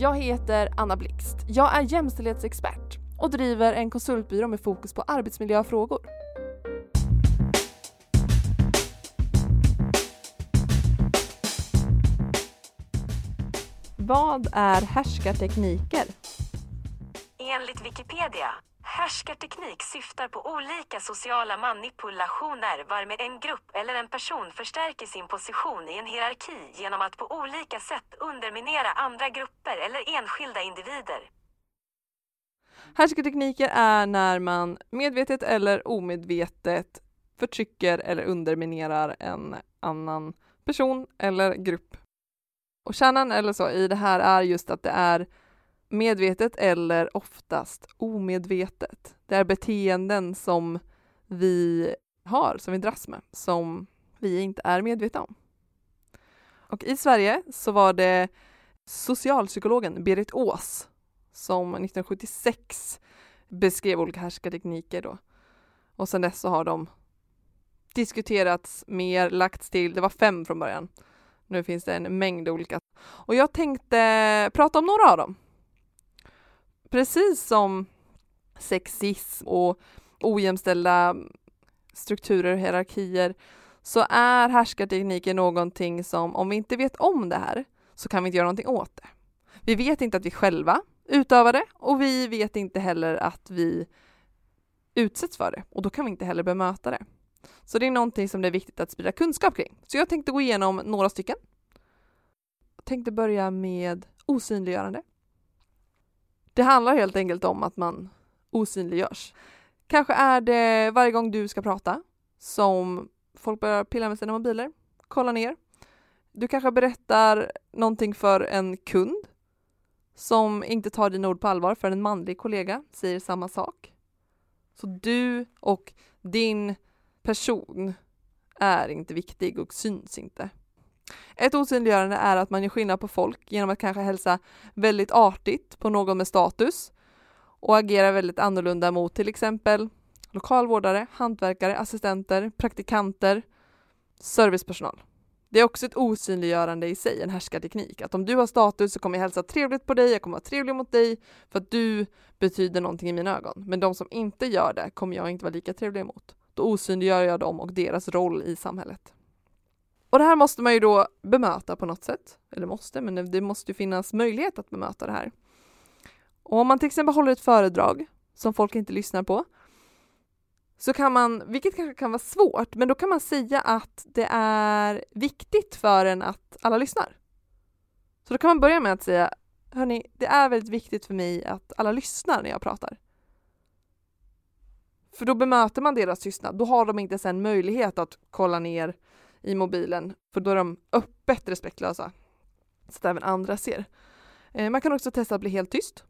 Jag heter Anna Blixt. Jag är jämställdhetsexpert och driver en konsultbyrå med fokus på arbetsmiljöfrågor. Vad är härskartekniker? Enligt Wikipedia Härskarteknik syftar på olika sociala manipulationer varmed en grupp eller en person förstärker sin position i en hierarki genom att på olika sätt underminera andra grupper eller enskilda individer. Härskartekniker är när man medvetet eller omedvetet förtrycker eller underminerar en annan person eller grupp. Och kärnan eller så i det här är just att det är medvetet eller oftast omedvetet. Det är beteenden som vi har, som vi dras med, som vi inte är medvetna om. Och i Sverige så var det socialpsykologen Berit Ås som 1976 beskrev olika härskartekniker då. Och sedan dess så har de diskuterats mer, lagts till, det var fem från början. Nu finns det en mängd olika. Och jag tänkte prata om några av dem precis som sexism och ojämställda strukturer och hierarkier så är härskartekniker någonting som om vi inte vet om det här så kan vi inte göra någonting åt det. Vi vet inte att vi själva utövar det och vi vet inte heller att vi utsätts för det och då kan vi inte heller bemöta det. Så det är någonting som det är viktigt att sprida kunskap kring. Så jag tänkte gå igenom några stycken. Jag tänkte börja med osynliggörande. Det handlar helt enkelt om att man osynliggörs. Kanske är det varje gång du ska prata som folk börjar pilla med sina mobiler, kolla ner. Du kanske berättar någonting för en kund som inte tar dina ord på allvar för en manlig kollega säger samma sak. Så du och din person är inte viktig och syns inte. Ett osynliggörande är att man gör skillnad på folk genom att kanske hälsa väldigt artigt på någon med status och agera väldigt annorlunda mot till exempel lokalvårdare, hantverkare, assistenter, praktikanter, servicepersonal. Det är också ett osynliggörande i sig, en härskarteknik. Att om du har status så kommer jag hälsa trevligt på dig, jag kommer vara trevlig mot dig för att du betyder någonting i mina ögon. Men de som inte gör det kommer jag inte vara lika trevlig emot. Då osynliggör jag dem och deras roll i samhället. Och det här måste man ju då bemöta på något sätt. Eller måste, men det måste ju finnas möjlighet att bemöta det här. Och om man till exempel håller ett föredrag som folk inte lyssnar på så kan man, vilket kanske kan vara svårt, men då kan man säga att det är viktigt för en att alla lyssnar. Så då kan man börja med att säga Hörni, det är väldigt viktigt för mig att alla lyssnar när jag pratar. För då bemöter man deras tystnad. Då har de inte sen möjlighet att kolla ner i mobilen, för då är de öppet respektlösa. Så att även andra ser. Eh, man kan också testa att bli helt tyst.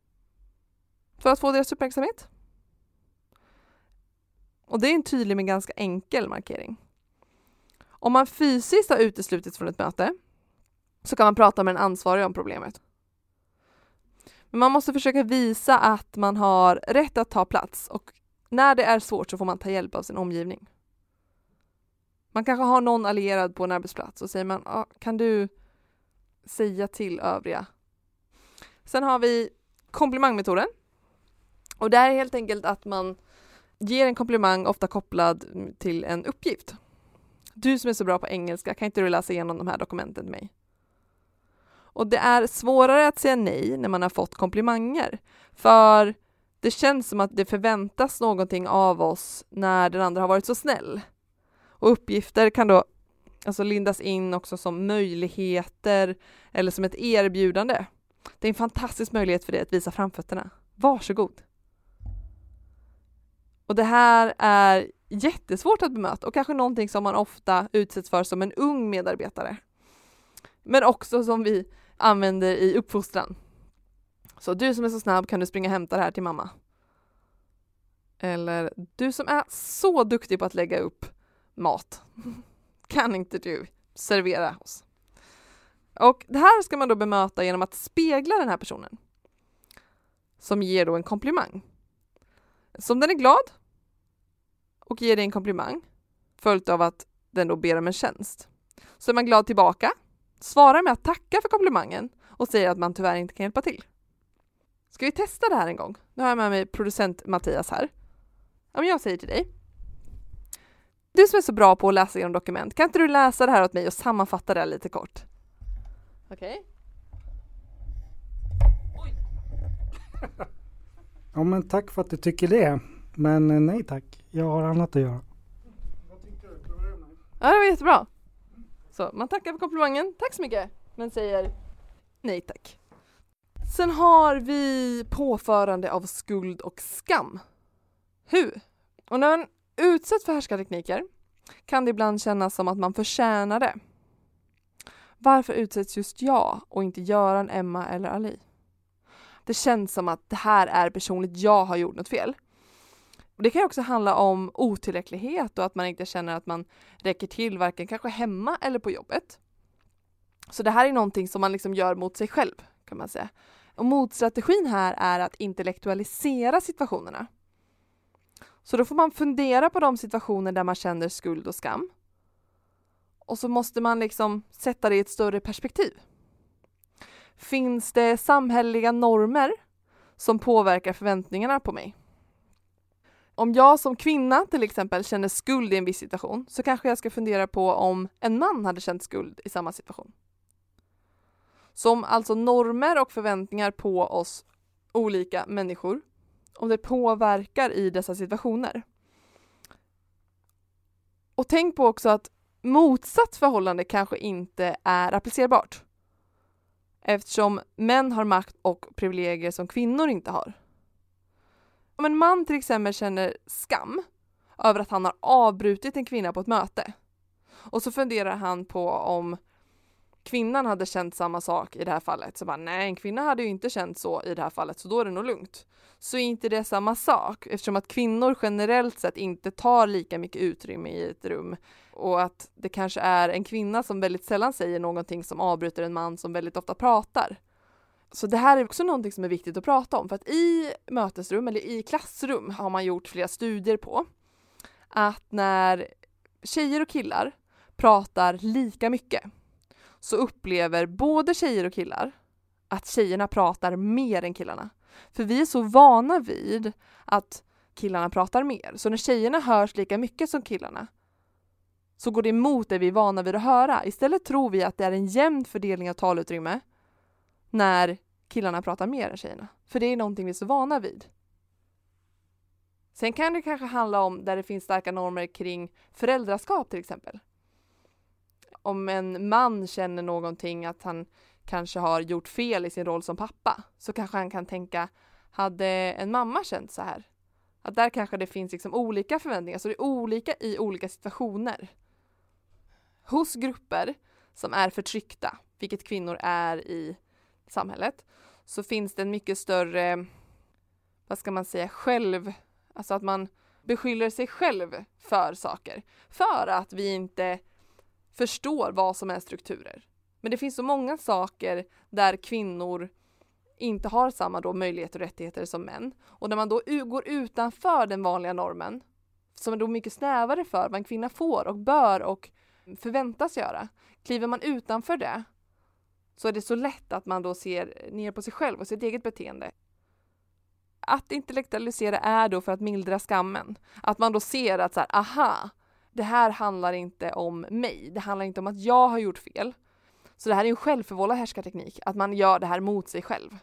För att få deras uppmärksamhet. Och det är en tydlig men ganska enkel markering. Om man fysiskt har uteslutits från ett möte så kan man prata med den ansvariga om problemet. Men man måste försöka visa att man har rätt att ta plats och när det är svårt så får man ta hjälp av sin omgivning. Man kanske har någon allierad på en arbetsplats och säger man ah, kan du säga till övriga. Sen har vi komplimangmetoden. Och det är helt enkelt att man ger en komplimang ofta kopplad till en uppgift. Du som är så bra på engelska, kan inte du läsa igenom de här dokumenten till mig? Och det är svårare att säga nej när man har fått komplimanger. För det känns som att det förväntas någonting av oss när den andra har varit så snäll. Och uppgifter kan då alltså lindas in också som möjligheter eller som ett erbjudande. Det är en fantastisk möjlighet för dig att visa framfötterna. Varsågod! Och det här är jättesvårt att bemöta och kanske någonting som man ofta utsätts för som en ung medarbetare. Men också som vi använder i uppfostran. Så du som är så snabb kan du springa och hämta det här till mamma. Eller du som är så duktig på att lägga upp mat. Kan inte du servera oss? Och det här ska man då bemöta genom att spegla den här personen. Som ger då en komplimang. Så om den är glad och ger dig en komplimang följt av att den då ber om en tjänst. Så är man glad tillbaka, svarar med att tacka för komplimangen och säger att man tyvärr inte kan hjälpa till. Ska vi testa det här en gång? Nu har jag med mig producent Mattias här. Om jag säger till dig. Du som är så bra på att läsa genom dokument, kan inte du läsa det här åt mig och sammanfatta det lite kort? Okej. Ja men tack för att du tycker det. Men eh, nej tack, jag har annat att göra. Ja, det var jättebra. Så man tackar för komplimangen, tack så mycket, men säger nej tack. Sen har vi påförande av skuld och skam. Hur? Och när man utsätts för härskartekniker kan det ibland kännas som att man förtjänar det. Varför utsätts just jag och inte Göran, Emma eller Ali? Det känns som att det här är personligt jag har gjort något fel. Det kan också handla om otillräcklighet och att man inte känner att man räcker till varken kanske hemma eller på jobbet. Så det här är någonting som man liksom gör mot sig själv kan man säga. Och motstrategin här är att intellektualisera situationerna. Så då får man fundera på de situationer där man känner skuld och skam. Och så måste man liksom sätta det i ett större perspektiv. Finns det samhälleliga normer som påverkar förväntningarna på mig? Om jag som kvinna till exempel känner skuld i en viss situation så kanske jag ska fundera på om en man hade känt skuld i samma situation. Som alltså normer och förväntningar på oss olika människor, om det påverkar i dessa situationer. Och tänk på också att motsatt förhållande kanske inte är applicerbart. Eftersom män har makt och privilegier som kvinnor inte har. Om en man till exempel känner skam över att han har avbrutit en kvinna på ett möte och så funderar han på om kvinnan hade känt samma sak i det här fallet. Så bara, nej, en kvinna hade ju inte känt så i det här fallet, så då är det nog lugnt. Så är inte det samma sak eftersom att kvinnor generellt sett inte tar lika mycket utrymme i ett rum och att det kanske är en kvinna som väldigt sällan säger någonting som avbryter en man som väldigt ofta pratar. Så det här är också någonting som är viktigt att prata om för att i mötesrum eller i klassrum har man gjort flera studier på att när tjejer och killar pratar lika mycket så upplever både tjejer och killar att tjejerna pratar mer än killarna. För vi är så vana vid att killarna pratar mer. Så när tjejerna hörs lika mycket som killarna så går det emot det vi är vana vid att höra. Istället tror vi att det är en jämn fördelning av talutrymme när killarna pratar mer än tjejerna. För det är någonting vi är så vana vid. Sen kan det kanske handla om där det finns starka normer kring föräldraskap till exempel. Om en man känner någonting att han kanske har gjort fel i sin roll som pappa så kanske han kan tänka hade en mamma känt så här? Att där kanske det finns liksom olika förväntningar, så det är olika i olika situationer. Hos grupper som är förtryckta, vilket kvinnor är i samhället, så finns det en mycket större, vad ska man säga, själv, alltså att man beskyller sig själv för saker. För att vi inte förstår vad som är strukturer. Men det finns så många saker där kvinnor inte har samma då möjligheter och rättigheter som män. Och när man då går utanför den vanliga normen, som är då mycket snävare för vad en kvinna får och bör och förväntas göra. Kliver man utanför det så är det så lätt att man då ser ner på sig själv och sitt eget beteende. Att intellektualisera är då för att mildra skammen. Att man då ser att så här, aha, det här handlar inte om mig. Det handlar inte om att jag har gjort fel. Så det här är en självförvållad härskarteknik, att man gör det här mot sig själv.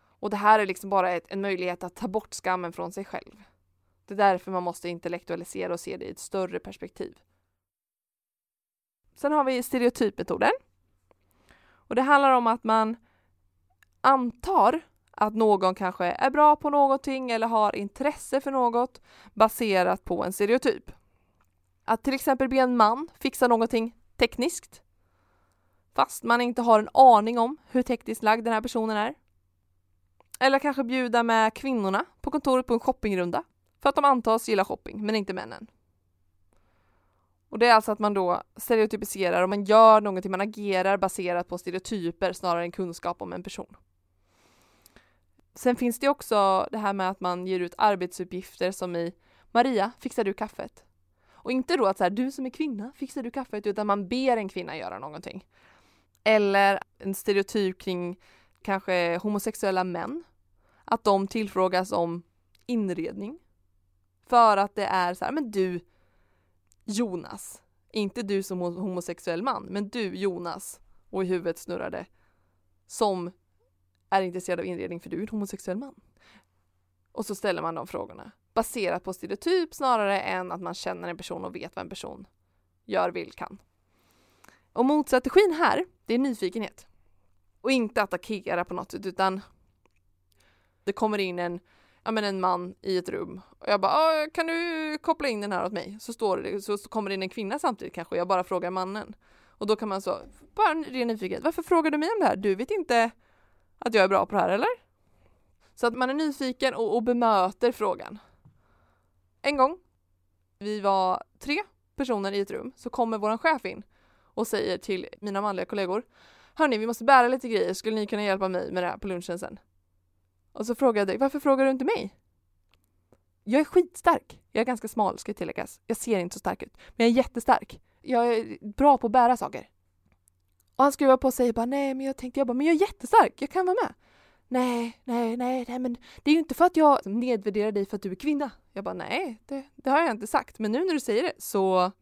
Och det här är liksom bara ett, en möjlighet att ta bort skammen från sig själv. Det är därför man måste intellektualisera och se det i ett större perspektiv. Sen har vi stereotypmetoden. Och det handlar om att man antar att någon kanske är bra på någonting eller har intresse för något baserat på en stereotyp. Att till exempel be en man fixa någonting tekniskt fast man inte har en aning om hur tekniskt lagd den här personen är. Eller kanske bjuda med kvinnorna på kontoret på en shoppingrunda för att de antas gilla shopping, men inte männen. Och det är alltså att man då stereotypiserar och man gör någonting, man agerar baserat på stereotyper snarare än kunskap om en person. Sen finns det också det här med att man ger ut arbetsuppgifter som i Maria, fixar du kaffet? Och inte då att så här, du som är kvinna, fixar du kaffet? Utan man ber en kvinna göra någonting. Eller en stereotyp kring kanske homosexuella män, att de tillfrågas om inredning. För att det är så här, men du Jonas, inte du som homosexuell man, men du Jonas, och i huvudet snurrade, som är intresserad av inredning för du är en homosexuell man. Och så ställer man de frågorna baserat på stereotyp snarare än att man känner en person och vet vad en person gör, vill, kan. Och motstrategin här, det är nyfikenhet. Och inte attackera på något sätt utan det kommer in en, ja men en man i ett rum och jag bara kan du koppla in den här åt mig? Så står det, så kommer det in en kvinna samtidigt kanske och jag bara frågar mannen. Och då kan man så, bara ren nyfikenhet, varför frågar du mig om det här? Du vet inte att jag är bra på det här eller? Så att man är nyfiken och, och bemöter frågan. En gång, vi var tre personer i ett rum, så kommer vår chef in och säger till mina manliga kollegor Hörni, vi måste bära lite grejer, skulle ni kunna hjälpa mig med det här på lunchen sen? Och så frågade jag dig, varför frågar du inte mig? Jag är skitstark. Jag är ganska smal ska tilläggas. Jag ser inte så stark ut. Men jag är jättestark. Jag är bra på att bära saker. Och han skruvar på sig och bara nej men jag tänkte jag bara men jag är jättestark, jag kan vara med. Nej, nej, nej, nej men det är ju inte för att jag nedvärderar dig för att du är kvinna. Jag bara nej, det, det har jag inte sagt. Men nu när du säger det så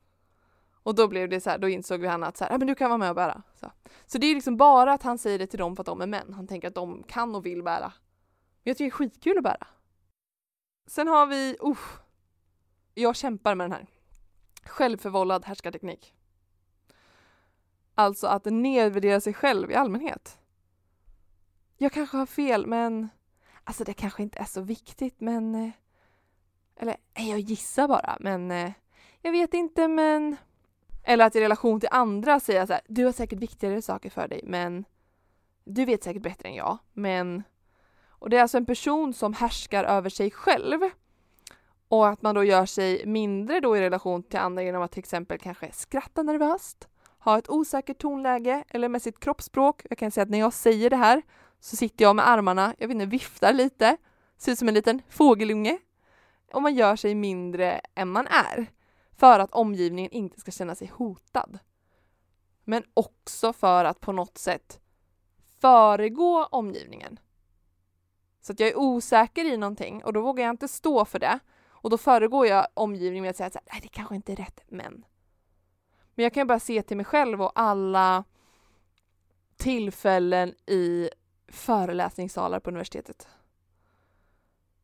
och då blev det så här, då insåg vi han att så här, men du kan vara med och bära. Så. så det är liksom bara att han säger det till dem för att de är män. Han tänker att de kan och vill bära. Men jag tycker det är skitkul att bära. Sen har vi, uh, jag kämpar med den här. Självförvållad härskarteknik. Alltså att nedvärdera sig själv i allmänhet. Jag kanske har fel men alltså det kanske inte är så viktigt men eh, eller jag gissar bara men eh, jag vet inte men eller att i relation till andra säga så här, du har säkert viktigare saker för dig men du vet säkert bättre än jag men och det är alltså en person som härskar över sig själv och att man då gör sig mindre då i relation till andra genom att till exempel kanske skratta nervöst, ha ett osäkert tonläge eller med sitt kroppsspråk. Jag kan säga att när jag säger det här så sitter jag med armarna, jag vet inte, viftar lite, ser ut som en liten fågelunge och man gör sig mindre än man är för att omgivningen inte ska känna sig hotad. Men också för att på något sätt föregå omgivningen. Så att jag är osäker i någonting och då vågar jag inte stå för det och då föregår jag omgivningen med att säga att nej, det kanske inte är rätt, men. Men jag kan bara se till mig själv och alla tillfällen i föreläsningssalar på universitetet.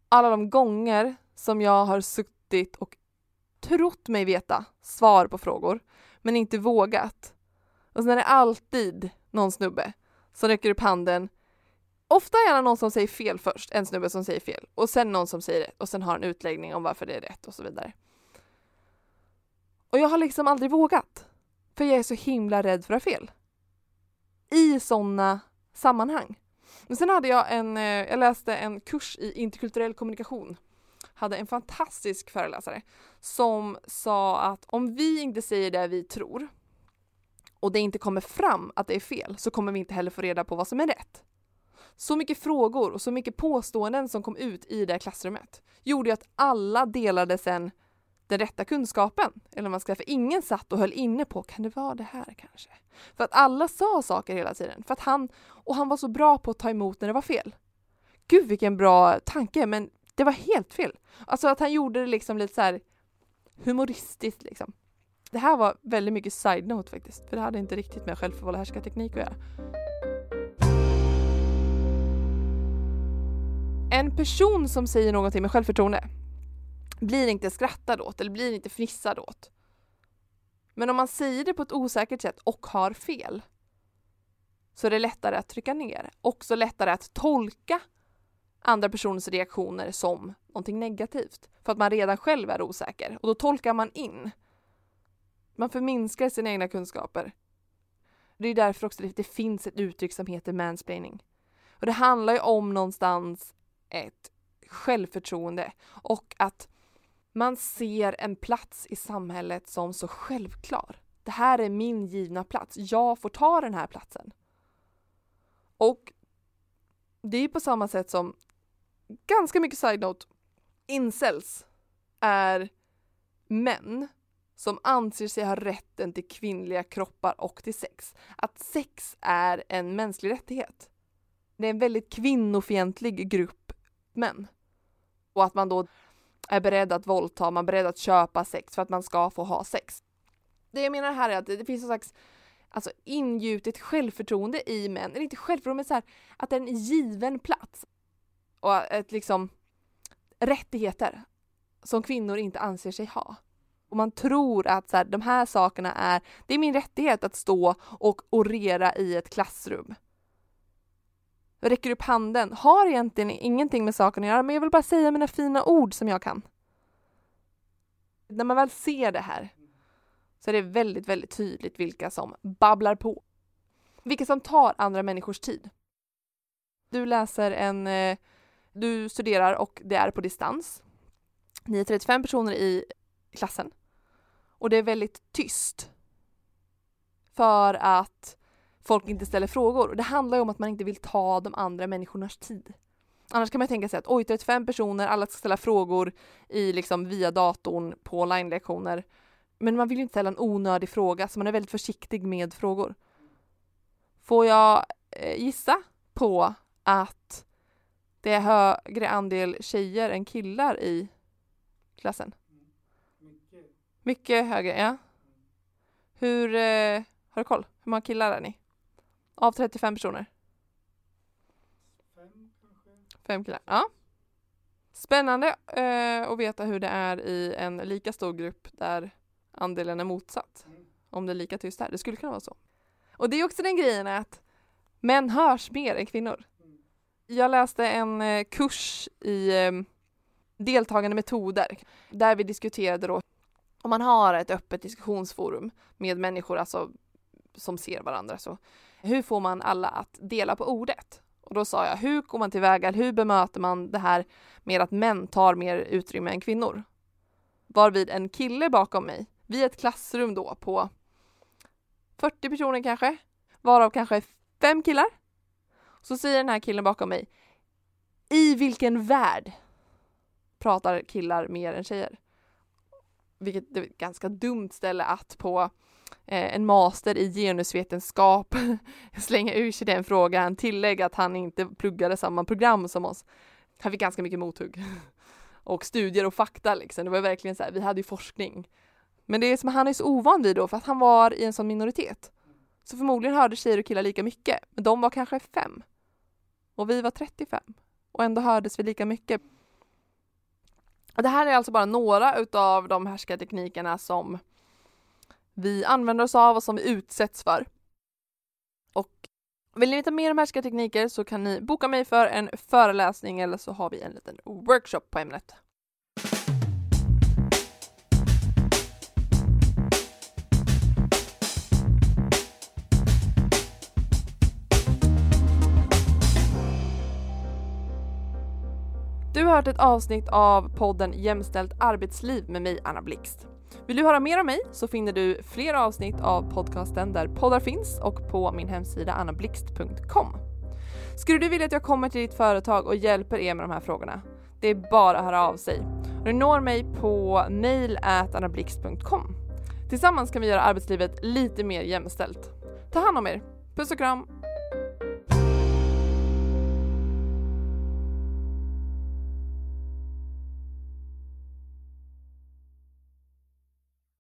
Alla de gånger som jag har suttit och trott mig veta svar på frågor, men inte vågat. Och sen är det alltid någon snubbe som räcker upp handen. Ofta är det någon som säger fel först, en snubbe som säger fel, och sen någon som säger rätt och sen har en utläggning om varför det är rätt och så vidare. Och jag har liksom aldrig vågat, för jag är så himla rädd för att ha fel. I sådana sammanhang. Men sen hade jag en, eh, jag läste en kurs i interkulturell kommunikation hade en fantastisk föreläsare som sa att om vi inte säger det vi tror och det inte kommer fram att det är fel så kommer vi inte heller få reda på vad som är rätt. Så mycket frågor och så mycket påståenden som kom ut i det klassrummet gjorde att alla delade sen den rätta kunskapen. Eller man ska för ingen satt och höll inne på, kan det vara det här kanske? För att alla sa saker hela tiden. För att han, och han var så bra på att ta emot när det var fel. Gud vilken bra tanke, men det var helt fel. Alltså att han gjorde det liksom lite så här humoristiskt liksom. Det här var väldigt mycket side-note faktiskt, för det hade inte riktigt med självförvållad härskarteknik att göra. En person som säger någonting med självförtroende blir inte skrattad åt eller blir inte fnissad åt. Men om man säger det på ett osäkert sätt och har fel så är det lättare att trycka ner. Också lättare att tolka andra personers reaktioner som någonting negativt. För att man redan själv är osäker och då tolkar man in. Man förminskar sina egna kunskaper. Det är därför också det finns ett uttryck som heter mansplaining. Och det handlar ju om någonstans ett självförtroende och att man ser en plats i samhället som så självklar. Det här är min givna plats. Jag får ta den här platsen. Och det är på samma sätt som ganska mycket side-note. Incels är män som anser sig ha rätten till kvinnliga kroppar och till sex. Att sex är en mänsklig rättighet. Det är en väldigt kvinnofientlig grupp män. Och att man då är beredd att våldta, man är beredd att köpa sex för att man ska få ha sex. Det jag menar här är att det finns en slags alltså ingjutet självförtroende i män, eller inte självförtroende men så här, att det är en given plats. Och ett liksom rättigheter som kvinnor inte anser sig ha. Och man tror att så här, de här sakerna är, det är min rättighet att stå och orera i ett klassrum. Räcker upp handen, har egentligen ingenting med saken att göra, men jag vill bara säga mina fina ord som jag kan. När man väl ser det här så är det väldigt, väldigt tydligt vilka som babblar på. Vilka som tar andra människors tid. Du läser en, eh, du studerar och det är på distans. Ni är 35 personer i klassen. Och det är väldigt tyst. För att folk inte ställer frågor. Och det handlar ju om att man inte vill ta de andra människornas tid. Annars kan man tänka sig att oj, 35 personer, alla ska ställa frågor i liksom via datorn på online-lektioner. Men man vill ju inte ställa en onödig fråga så man är väldigt försiktig med frågor. Får jag eh, gissa på att det är högre andel tjejer än killar i klassen? Mycket högre, ja. Hur, eh, har du koll? Hur många killar är ni? Av 35 personer? Fem killar, ja. Spännande eh, att veta hur det är i en lika stor grupp där andelen är motsatt. Om det är lika tyst här. Det skulle kunna vara så. Och det är också den grejen att män hörs mer än kvinnor. Jag läste en eh, kurs i eh, deltagande metoder där vi diskuterade då om man har ett öppet diskussionsforum med människor alltså, som ser varandra så hur får man alla att dela på ordet? Och då sa jag, hur går man tillväga? Hur bemöter man det här med att män tar mer utrymme än kvinnor? Varvid en kille bakom mig, vid ett klassrum då på 40 personer kanske, varav kanske fem killar. Så säger den här killen bakom mig, i vilken värld pratar killar mer än tjejer? Vilket är ett ganska dumt ställe att på Eh, en master i genusvetenskap slänga ur sig den frågan, tillägga att han inte pluggade samma program som oss. Han fick ganska mycket mothugg. och studier och fakta liksom. Det var verkligen så här, vi hade ju forskning. Men det är som han är så ovan vid då, för att han var i en sån minoritet. Så förmodligen hörde tjejer och killar lika mycket, men de var kanske fem. Och vi var 35. Och ändå hördes vi lika mycket. Och det här är alltså bara några utav de härskarteknikerna som vi använder oss av och som vi utsätts för. Och vill ni veta mer om härskartekniker så kan ni boka mig för en föreläsning eller så har vi en liten workshop på ämnet. Du har hört ett avsnitt av podden Jämställt arbetsliv med mig Anna Blixt. Vill du höra mer om mig så finner du fler avsnitt av podcasten där poddar finns och på min hemsida annablixt.com. Skulle du vilja att jag kommer till ditt företag och hjälper er med de här frågorna? Det är bara att höra av sig. Du når mig på mail annablixt.com. Tillsammans kan vi göra arbetslivet lite mer jämställt. Ta hand om er. Puss och kram!